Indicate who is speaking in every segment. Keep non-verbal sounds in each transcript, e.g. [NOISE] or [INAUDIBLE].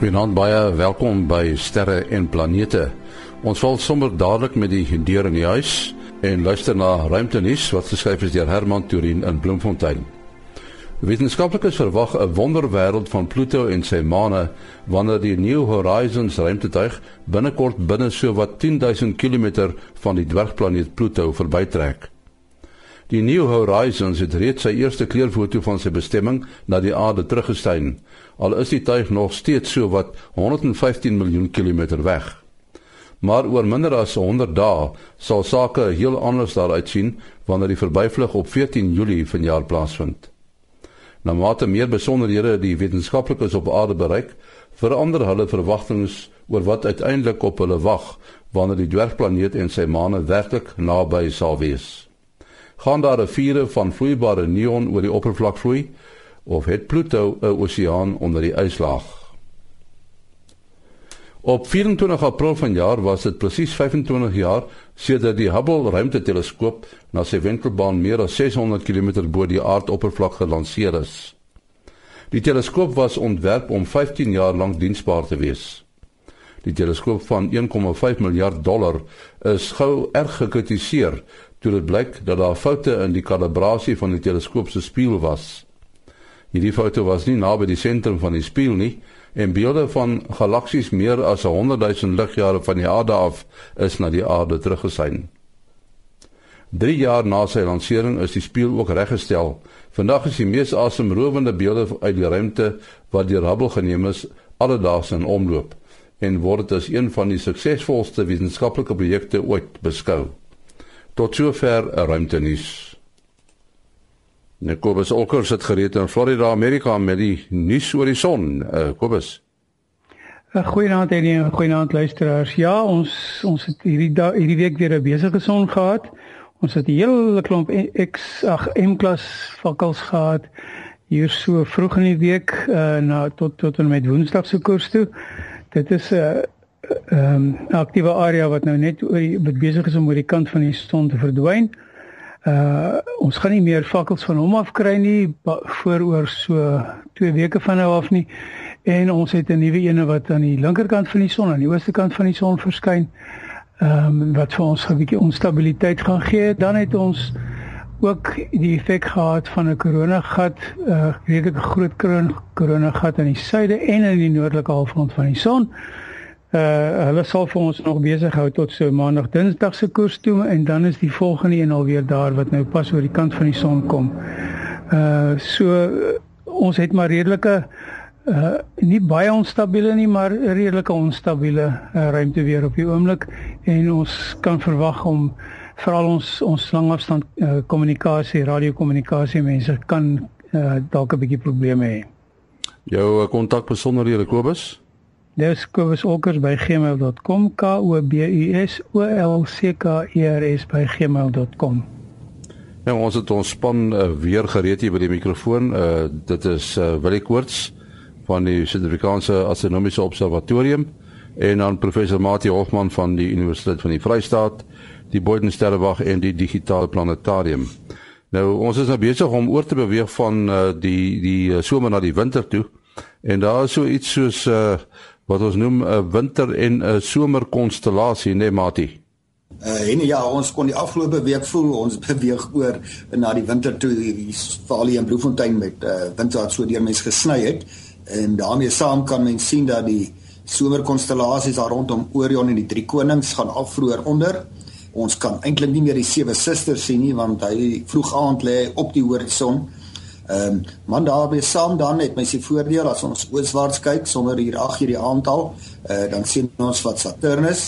Speaker 1: Goeienaand baie welkom by Sterre en Planete. Ons val sommer dadelik met die deur in die huis en luister na ruimtenuus wat geskryf is deur Herman Turin in Bloemfontein. Wetenskaplikes verwag 'n wonderwêreld van Pluto en sy maane wanneer die New Horizons ruimtetuig binnekort binne so wat 10000 km van die dwergplaneet Pluto verbytrek. Die New Horizons het reeds sy eerste kleurfoto van sy bestemming na die aarde teruggestuur, al is die tuig nog steeds so wat 115 miljoen kilometer weg. Maar oor minder as 100 dae sal sake heel anders daar uitsien wanneer die verbyvlug op 14 Julie vanjaar plaasvind. Na mate meer besonderhede die wetenskaplikes op aarde bereik, verander hulle verwagtinge oor wat uiteindelik op hulle wag wanneer die dwergplaneet en sy maane werklik naby sal wees gaan daar vure van vloeibare neon oor die oppervlak vloei of het Pluto 'n oseaan onder die yslaag. Op 24 April vanjaar was dit presies 25 jaar sedert die Hubble ruimteteleskoop na sy wentelbaan meer as 600 km bo die aardoppervlak gelanseer is. Die teleskoop was ontwerp om 15 jaar lank diensbaar te wees. Die teleskoop van 1,5 miljard dollar is gou erg gekritiseer toe dit blyk dat daar foute in die kalibrasie van die teleskoop se spieël was. Hierdie foto was nie naby die sentrum van die spieël nie en beelde van galaksies meer as 100 000 ligjare van die aarde af is na die aarde teruggesyn. 3 jaar na sy lansering is die spieël ook reggestel. Vandag is die mees asemrowende beelde uit die ruimte wat deur Hubble geneem is alledaags in omloop en word as een van die suksesvolste wetenskaplike projekte ooit beskou. Tot sover 'n ruimtenuus. Nekobus Olkers het gereed in Florida, Amerika met die nuus oor die son. Uh, Kobus.
Speaker 2: 'n Goeienaand en goeienaand luisteraars. Ja, ons ons het hierdie da, hierdie week weer 'n besige son gehad. Ons het 'n hele klomp X ag M-klas vakkels gehad hier so vroeg in die week uh, na tot tot en met Woensdag se koers toe. Dit is 'n uh, ehm um, aktiewe area wat nou net oor die besig is om oor die kant van die son te verdwyn. Uh ons gaan nie meer vakkels van hom af kry nie voor oor so 2 weke van nou af nie. En ons het 'n nuwe ene wat aan die linkerkant van die son, aan die ooste kant van die son verskyn. Ehm um, wat vir ons 'n bietjie onstabiliteit gaan gee. Dan het ons ook die effek gehad van 'n koronagat, 'n uh, redelike groot koronagat aan die suide en in die noordelike halfrond van die son. Uh hulle sal vir ons nog besig hou tot so maandag dinsdag se koers toe en dan is die volgende een alweer daar wat nou pas oor die kant van die son kom. Uh so uh, ons het maar redelike uh nie baie onstabiele nie maar redelike onstabiele uh, ruimte weer op die oomblik en ons kan verwag om veral ons ons langafstand kommunikasie uh, radiokommunikasie mense kan uh, dalk 'n bietjie probleme hê.
Speaker 1: Jou kontak besonderhede Kobus 0616104
Speaker 2: Dis kobusolkers@gmail.com k o b u s o l c k e r s @gmail.com.
Speaker 1: Nou ons het ons span uh, weer gereed hier by die mikrofoon. Uh dit is uh, Willie Koorts van die Suid-Afrikaanse Astronomiese Observatorium en dan professor Mati Hofman van die Universiteit van die Vrystaat, die Boden Sterrewag en die Digitale Planetarium. Nou ons is nou besig om oor te beweeg van uh, die die somer na die winter toe. En daar is so iets soos uh wat ons noem 'n winter en 'n somerkonstellasie, né, nee, Mati?
Speaker 3: Uh en ja, ons kon die afgelope week voel ons [LAUGHS] beweeg oor na die winter toe hier Valie en Bloemfontein met uh winter wat so deur mense gesny het en daarmee saam kan mens sien dat die somerkonstellasies daar rondom Orion en die drie konings gaan afvroer onder. Ons kan eintlik nie meer die sewe susters sien nie want hy vroeg aand lê op die horison. Ehm um, man daarmee saam dan het my se voordeel as ons ooswaarts kyk sonder hier ag hierdie aantal, uh, dan sien ons wat Saturnus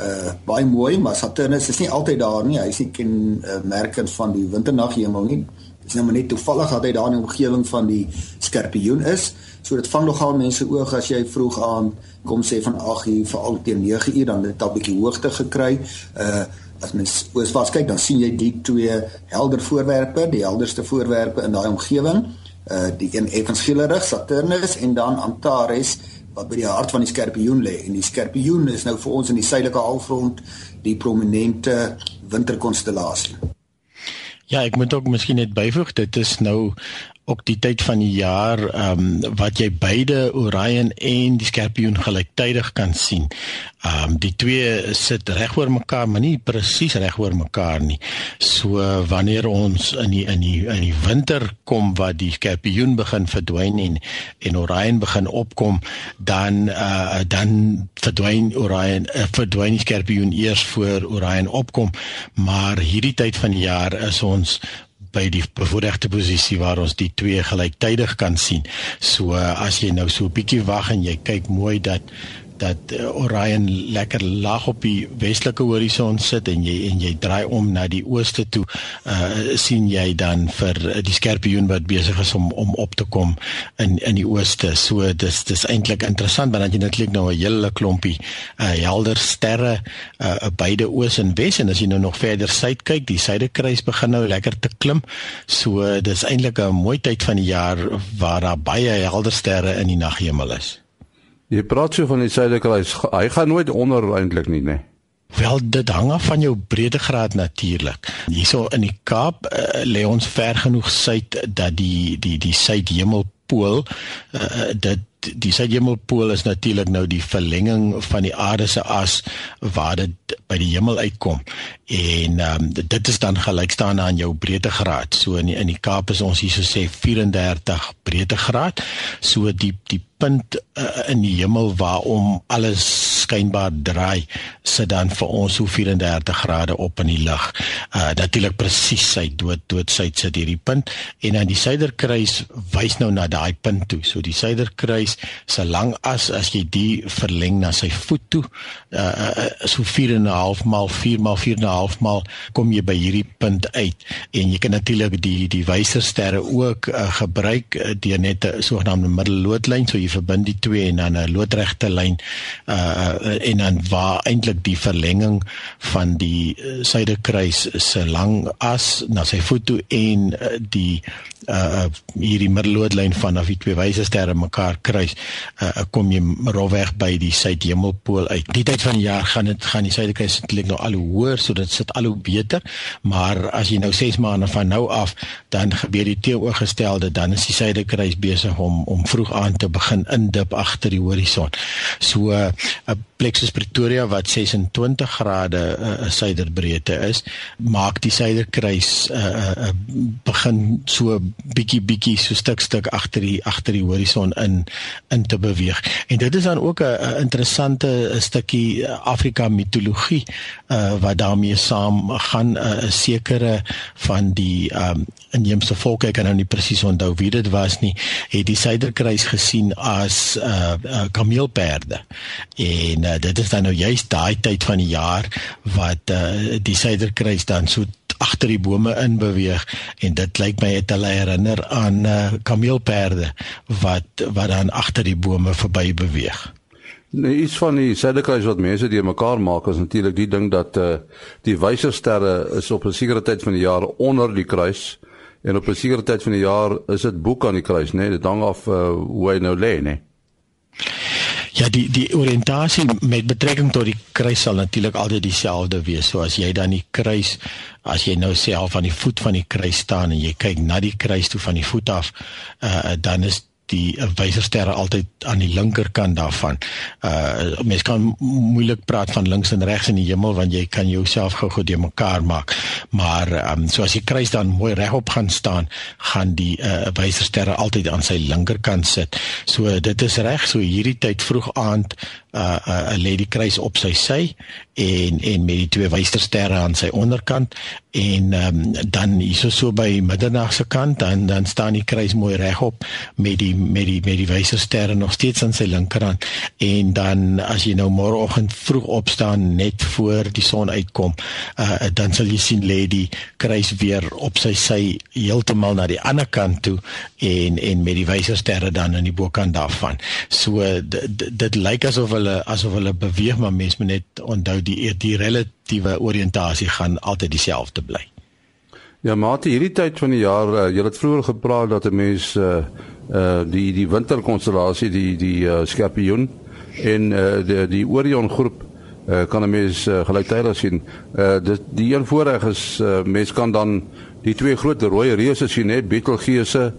Speaker 3: uh baie mooi, maar Saturnus is nie altyd daar nie. Hy is nie ken uh, merkend van die winternaghemel nie. Dit is nou net toevallig dat hy daar in die omgewing van die Skorpioen is. So dit vang nogal mense oog as jy vroeg aan kom sê van 8 uur veral teen 9 uur dan het dit al bietjie hoogte gekry. Uh as mens ooswaarts kyk, dan sien jy die twee helder voorwerpe, die helderste voorwerpe in daai omgewing. Uh die een effens geelerig, Saturnus en dan Antares wat by die hart van die Skorpioen lê. En die Skorpioen is nou vir ons in die suidelike halfrond die prominente winterkonstellasie.
Speaker 4: Ja, ek moet ook miskien net byvoeg, dit is nou ook die tyd van die jaar ehm um, wat jy beide Orion en die Skorpioen gelyktydig kan sien. Ehm um, die twee sit reg oor mekaar, maar nie presies reg oor mekaar nie. So wanneer ons in die in die in die winter kom wat die Skorpioen begin verdwyn en en Orion begin opkom, dan uh dan verdwyn Orion uh, verdwyn die Skorpioen eers voor Orion opkom, maar hierdie tyd van die jaar is ons by die bevoordeelde posisie waar ons die twee gelyktydig kan sien. So as jy nou so 'n bietjie wag en jy kyk mooi dat dat uh, Orion lekker laag op die westelike horison sit en jy en jy draai om na die ooste toe uh sien jy dan vir die skorpioen wat besig is om om op te kom in in die ooste. So dis dis eintlik interessant want dan jy netlik nou 'n hele klompie uh helder sterre uh beide oos en wes en as jy nou nog verder suid kyk, die suidekruis begin nou lekker te klim. So dis eintlik 'n mooi tyd van die jaar waar daar baie helder sterre in die naghemel is.
Speaker 1: Jy praat so van die suiderkruis. Hy gaan nooit onder eintlik nie, né?
Speaker 4: Wel dit hang af van jou breedtegraad natuurlik. Hierso in die Kaap uh, lê ons ver genoeg suid dat die die die suidhemelpool uh, dit die suidhemelpool is natuurlik nou die verlenging van die aarde se as waar dit by die hemel uitkom en um, dit is dan gelykstaande aan jou breedtegraad. So in die, in die Kaap is ons hierso sê 34 breedtegraad. So die die punt uh, in die hemel waarom alles skynbaar draai sit dan vir ons so 34 grade op in die lug. Uh natuurlik presies sy dood dood suid sit hierdie punt en dan die suiderkruis wys nou na daai punt toe. So die suiderkruis se lang as as jy die verleng na sy voet toe uh so 4.5 maal 4 maal 4.5 maal kom jy by hierdie punt uit en jy kan natuurlik die die wysersterre ook uh, gebruik uh, deur net 'n sogenaamde middelloodlyn so jy verbind die twee en dan 'n loodregte lyn uh en dan waar eintlik die verlenging van die uh, suiderkruis se lang as na sy voet toe en uh, die uh hierdie middelloodlyn vanaf die twee wysersterre mekaar kruis uh kom jy rofweg by die suidhemelpool uit. Die tyd van die jaar gaan dit gaan die suiderkruis eintlik nou al hoe hoër so dit sit al hoe beter, maar as jy nou 6 maande van nou af dan gebeur die teenoorgestelde, dan is die suiderkruis besig om om vroeg aan te begin indip agter die horison. So 'n uh, Plexus Pretoria wat 26 grade uh, suiderbreedte is, maak die suiderkruis uh, uh, begin so bietjie bietjie so stuk stuk agter die agter die horison in in te beweeg. En dit is dan ook 'n interessante stukkie Afrika mitologie uh, wat daarmee saam gaan 'n uh, sekere van die um, inheemse volke ek kan nou nie presies onthou wie dit was nie het die suiderkruis gesien as 'n uh, uh, kameelperde en uh, dit is dan nou juist daai tyd van die jaar wat uh, die suiderkruis dan so agter die bome in beweeg en dit lyk my het hulle herinner aan uh, kameelperde wat wat dan agter die bome verby beweeg
Speaker 1: Nee, iets van die suiderkruis wat mense die mekaar maak is natuurlik die ding dat uh, die wysersterre is op 'n sekere tyd van die jaar onder die kruis en op 'n sekere tyd van die jaar is dit boek aan die kruis, né? Nee? Dit hang af uh, hoe hy nou lê, né? Nee?
Speaker 4: Ja, die die oriëntasie met betrekking tot die kruis sal natuurlik altyd dieselfde wees. So as jy dan die kruis as jy nou self aan die voet van die kruis staan en jy kyk na die kruis toe van die voet af, uh, dan is die wysersterre altyd aan die linkerkant daarvan. Uh mens kan moeilik praat van links en regs in die hemel want jy kan jouself gou-gou de mekaar maak. Maar um so as die kruis dan mooi regop gaan staan, gaan die uh wysersterre altyd aan sy linkerkant sit. So dit is reg so hierdie tyd vroeg aand uh uh lê die kruis op sy sy en en met die twee wystersterre aan sy onderkant en um, dan hierso so by middernag se kant dan dan staan die kruis mooi regop met die met die met die wysersterre nog steeds aan sy linkerkant en dan as jy nou môreoggend vroeg opstaan net voor die son uitkom uh dan sal jy sien lê die kruis weer op sy sy heeltemal na die ander kant toe en en met die wysersterre dan aan die bokant daarvan so dit lyk asof hulle asof hulle beweeg maar mens moet net onthou die die relatiewe oriëntasie gaan altyd dieselfde bly.
Speaker 1: Ja, maar hierdie tyd van die jaar, uh, jy het vroeër gepraat dat 'n mens uh uh die die winterkonstellasie die die uh, Skorpioen en uh die die Orion groep uh kan 'n mens uh, gelyktydig sien. Uh dit die een voorreg is uh mens kan dan die twee groot rooi reuse sien, net Betelgeuse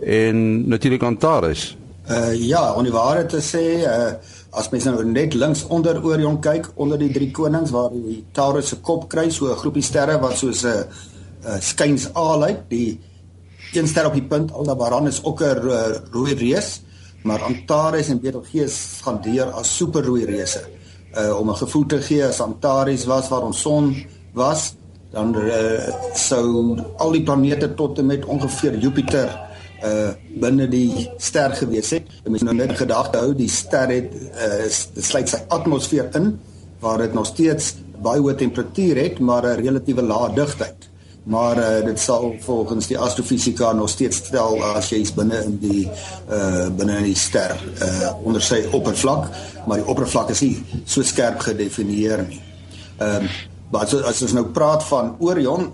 Speaker 1: en natuurlik Antares.
Speaker 3: Uh ja, om die waarheid te sê, uh as mens nou net links onder Orion kyk, onder die drie konings waar die Taurus se kop kry, so 'n groepie sterre wat soos 'n uh, skuins A lyk, die een ster op die punt Aldebaran is ook 'n uh, rooi reus, maar Antares en Betelgeuse gaan deur as superrooi reuse. Uh om 'n gevoel te gee as Antares was waar ons son was, dan uh, sou al die planete tot en met ongeveer Jupiter uh binne die ster gewees het. Jy moet nou net gedagte hou die ster het uh sluit sy atmosfeer in waar dit nog steeds baie hoë temperatuur het, maar 'n relatiewe lae digtheid. Maar uh dit sal volgens die astrofisika nog steeds stel as jy is binne in die uh binne in die ster uh onder sy oppervlak, maar die oppervlak is nie so skerp gedefinieer nie. Ehm um, maar as, as ons nou praat van Orion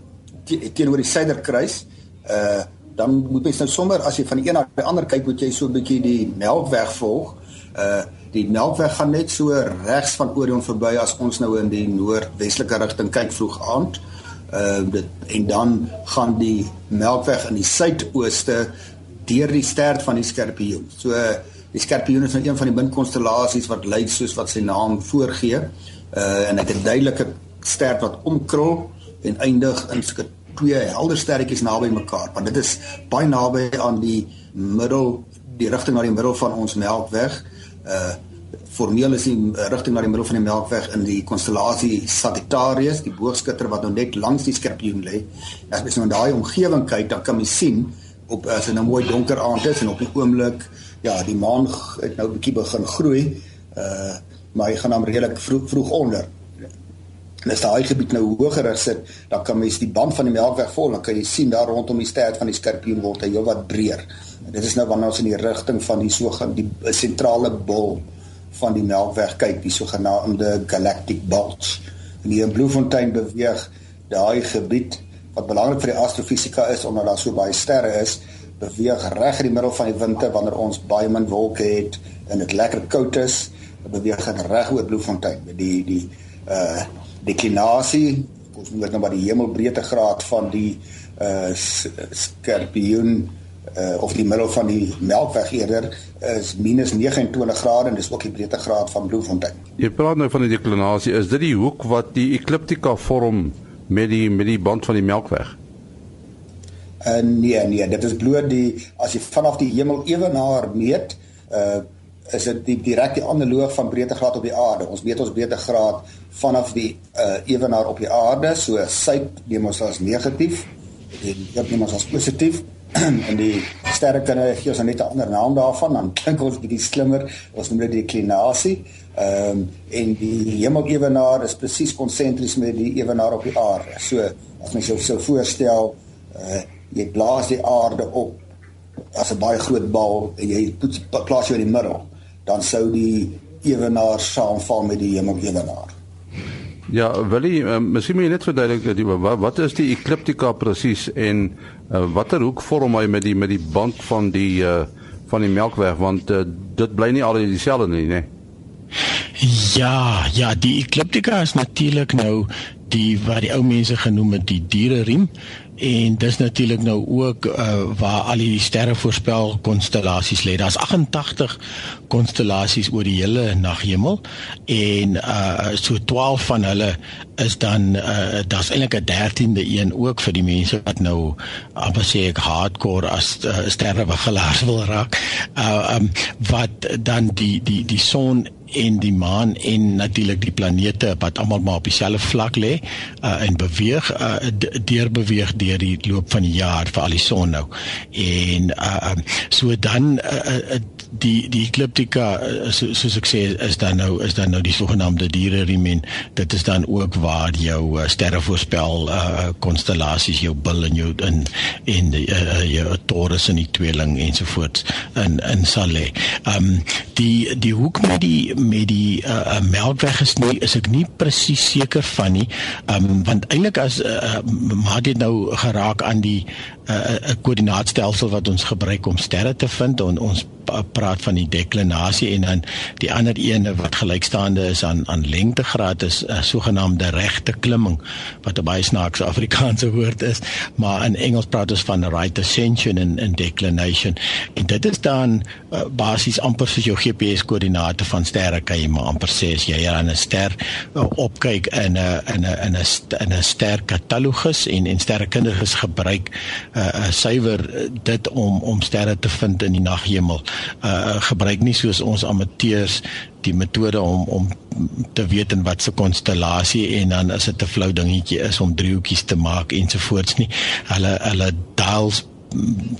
Speaker 3: teenoor die suiderkruis, uh dan moet mens nou sommer as jy van die een na die ander kyk, moet jy so 'n bietjie die Melkweg volg. Uh die Melkweg gaan net so regs van Orion verby as ons nou in die noordwestelike rigting kyk vroeg aand. Uh dit en dan gaan die Melkweg in die suidooste deur die stert van die Skorpioen. So die Skorpioen is nou een van die minkonstellasies wat lyk soos wat sy naam voorgee. Uh en dit het 'n duidelike stert wat omkrul en eindig in twee helder sterretjies naby mekaar want dit is baie naby aan die middel die rigting na die middel van ons Melkweg. Uh formeel is die rigting na die middel van die Melkweg in die konstellasie Sagittarius, die boogskutter wat nou net langs die Skorpioen lê. As mens nou in daai omgewing kyk, dan kan mens sien op as dit nou mooi donker aand is en op die oomblik ja, die maan het nou 'n bietjie begin groei. Uh maar hy gaan dan redelik vroeg vroeg onder. En as daai gebied nou hoër sit, dan kan mens die band van die Melkweg volg, dan kan jy sien daar rondom die stert van die Skorpioen word hy heelwat breër. En dit is nou wanneer ons in die rigting van die sogenaamde die sentrale bol van die Melkweg kyk, die sogenaamde galactic bulge. En hier in Bloemfontein beweeg daai gebied wat belangrik vir die astrofisika is omdat daar so baie sterre is, beweeg reg in die middel van die winter wanneer ons baie min wolke het en dit lekker koud is, beweeg dit reg oor Bloemfontein die die uh deklinasie ons moet nou maar die hemelbreedtegraad van die uh skorpioen uh of die middel van die melkweg eerder is minus 29 grade en dis ook die breedtegraad van Bloemfontein.
Speaker 1: Jy praat nou van die deklinasie, is dit die hoek wat die ekliptika vorm met die met die band van die melkweg?
Speaker 3: En nee nee, dit is bloot die as jy vanaf die hemel ewenaar meet, uh is dit die direkte analoog van breedtegraad op die aarde. Ons meet ons breedtegraad vanaf die uh, ewenaar op die aarde, so suid neem ons as negatief en noord neem ons as positief. [CLEARS THROAT] en die sterrekunde gee ons net 'n ander naam daarvan, dan klink ons bietjie slimmer. Ons noem dit deklinasie. Ehm um, en die hemelewenaar is presies konsentries met die ewenaar op die aarde. So as mens jou sou voorstel, uh, jy blaas die aarde op as 'n baie groot bal en jy plaas jou in die middel dan sou die ewenaar saamval met die hemelewenaar.
Speaker 1: Ja, wil jy uh, miskien moet jy net verduidelik dat wat, wat is die ekliptika presies en uh, watter hoek vorm hy met die met die band van die uh, van die melkweg want uh, dit bly nie al dieselfde nie, né?
Speaker 4: Ja, ja, die ekliptika is natuurlik nou die wat die ou mense genoem het die diere riem en dis natuurlik nou ook uh, waar al die sterre voorspel konstellasies lê. Daar's 88 konstellasies oor die hele naghemel en uh so 12 van hulle is dan uh daar's eintlik 'n 13de een ook vir die mense wat nou amper sê ek hardcore as uh, sterrebegelaars wil raak. Uh um wat dan die die die son en die maan en natuurlik die planete wat almal maar op dieselfde vlak lê uh, en beweeg uh, deur beweeg deur die loop van die jaar vir al die son nou. En uh, um, so dan uh, uh, die die ekliptika uh, so, soos ek sê is dan nou is dan nou die sogenaamde diere riemen dit is dan ook waar jou uh, sterre voorspel konstellasies uh, jou bil en jou in en die uh, jou Taurus en die tweeling ensovoorts in in sal lê. Ehm um, die die hoek met die met die uh, melkweg is nie is ek nie presies seker van nie. Ehm um, want eintlik as uh, maar dit nou geraak aan die 'n koördinaatstelsel wat ons gebruik om sterre te vind. En ons praat van die deklinasie en dan die ander ene wat gelykstaande is aan aan lengtegraad is 'n sogenaamde regte klimming wat 'n baie snaakse Afrikaanse woord is. Maar in Engels praat ons van right ascension en en declination. En dit is dan uh, basies amper soos jou GPS koördinate van sterre kan jy maar amper sê as jy aan 'n ster uh, opkyk in 'n in 'n in 'n 'n ster katalogus en en sterrekundiges gebruik uh, uh, suiwer dit om om sterre te vind in die naghemel uh gebruik nie soos ons amateurs die metode om om te weet in watse konstellasie en dan is dit 'n flou dingetjie is om driehoekies te maak ensovoorts nie. Hulle hulle dials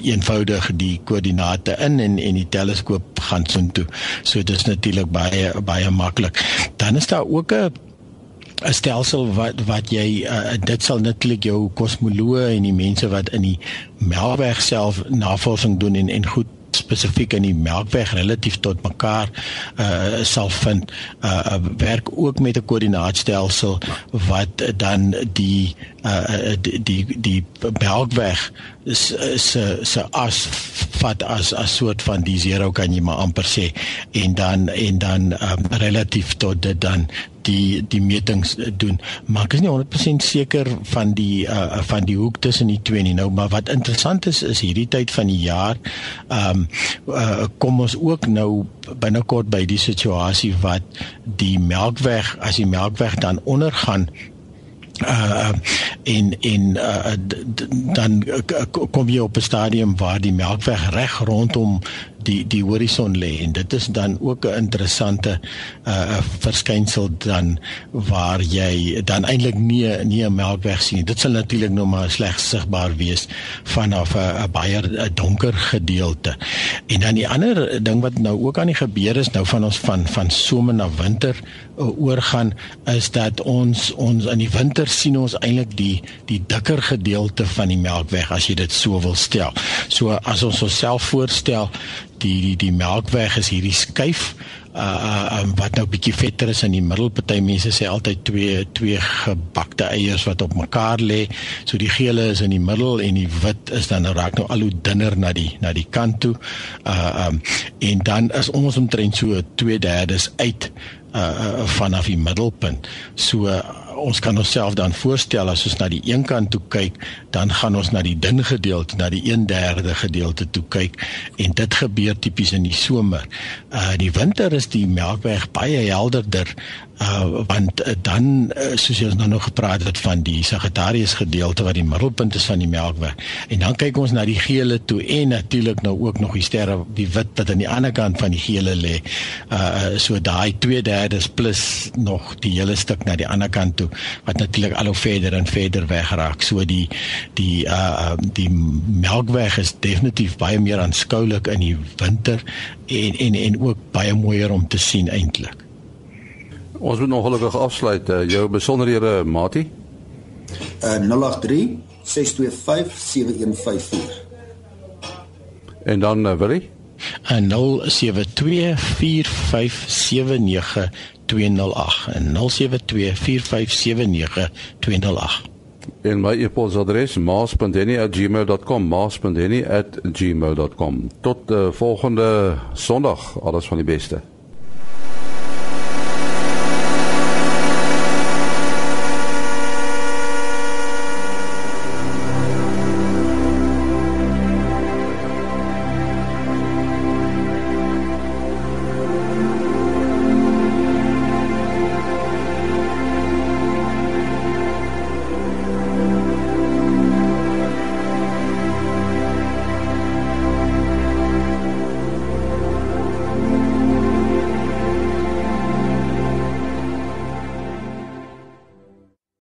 Speaker 4: eenvoudig die koördinate in en en die teleskoop gaan soontoe. So dit is natuurlik baie baie maklik. Dan is daar ook 'n 'n stelsel wat wat jy uh, dit sal natuurlik jou kosmoloë en die mense wat in die Melkweg self navorsing doen en en goed spesifiek in die Melkweg relatief tot mekaar uh sal vind uh werk ook met 'n koördinaatstelsel wat dan die uh die die, die Melkweg se se as vat as as soort van die zero kan jy maar amper sê. En dan en dan um, relatief tot dit dan die die metings doen. Maar ek is nie 100% seker van die uh, van die hoek tussen die twee nie. Nou maar wat interessant is is hierdie tyd van die jaar ehm um, uh, kom ons ook nou binnekort by die situasie wat die melkweg as die melkweg dan ondergaan uh in in uh, dan kom jy op 'n stadium waar die melkweg reg rondom die die horison lê en dit is dan ook 'n interessante uh verskynsel dan waar jy dan eintlik nie nie 'n melkweg sien. Dit sal natuurlik nog maar slegs sigbaar wees vanaf 'n baie a donker gedeelte. En dan die ander ding wat nou ook aan die gebeur is nou van ons van van somer na winter uh, oorgaan is dat ons ons in die winter sien ons eintlik die die dikker gedeelte van die melkweg as jy dit so wil stel. So as ons onsself voorstel die die die melkweg is hierdie skuif. Uh, uh um, wat nou bietjie vetter is in die middel. Party mense sê altyd twee twee gebakte eiers wat op mekaar lê. So die gele is in die middel en die wit is dan raak nou al hoe dunner na die na die kant toe. Uh um en dan is ons omtrent so 2/3 uit uh, uh vanaf die middelpunt. So uh, ons kan onsself dan voorstel as ons na die een kant toe kyk, dan gaan ons na die dun gedeelte, na die 1/3 gedeelte toe kyk en dit gebeur tipies in die somer. Uh die winter is die Melkweg baie helderder uh want uh, dan uh, soos jy ons nou nog gepraat het van die Sagittarius gedeelte wat die middelpunt is van die Melkweg en dan kyk ons na die gele toe en natuurlik nou ook nog die sterre die wit wat aan die ander kant van die gele lê. Uh so daai 2/3 plus nog die hele stuk na die ander kant toe wat natuurlik al hoe verder en verder wegraak so die die uh die Melkweg is definitief baie meer aanskoulik in die winter en en en ook baie mooier om te sien eintlik
Speaker 1: Ons moet nog gelukkig afsluit. Uh, jou besonderhede, Mati?
Speaker 3: Uh 083 625 7154.
Speaker 1: En dan uh, Willie?
Speaker 4: En 072 4579208 en 072 4579208.
Speaker 1: En my e-posadres maas.denny@gmail.com maas.denny@gmail.com. Tot uh, volgende Sondag. Alles van die beste.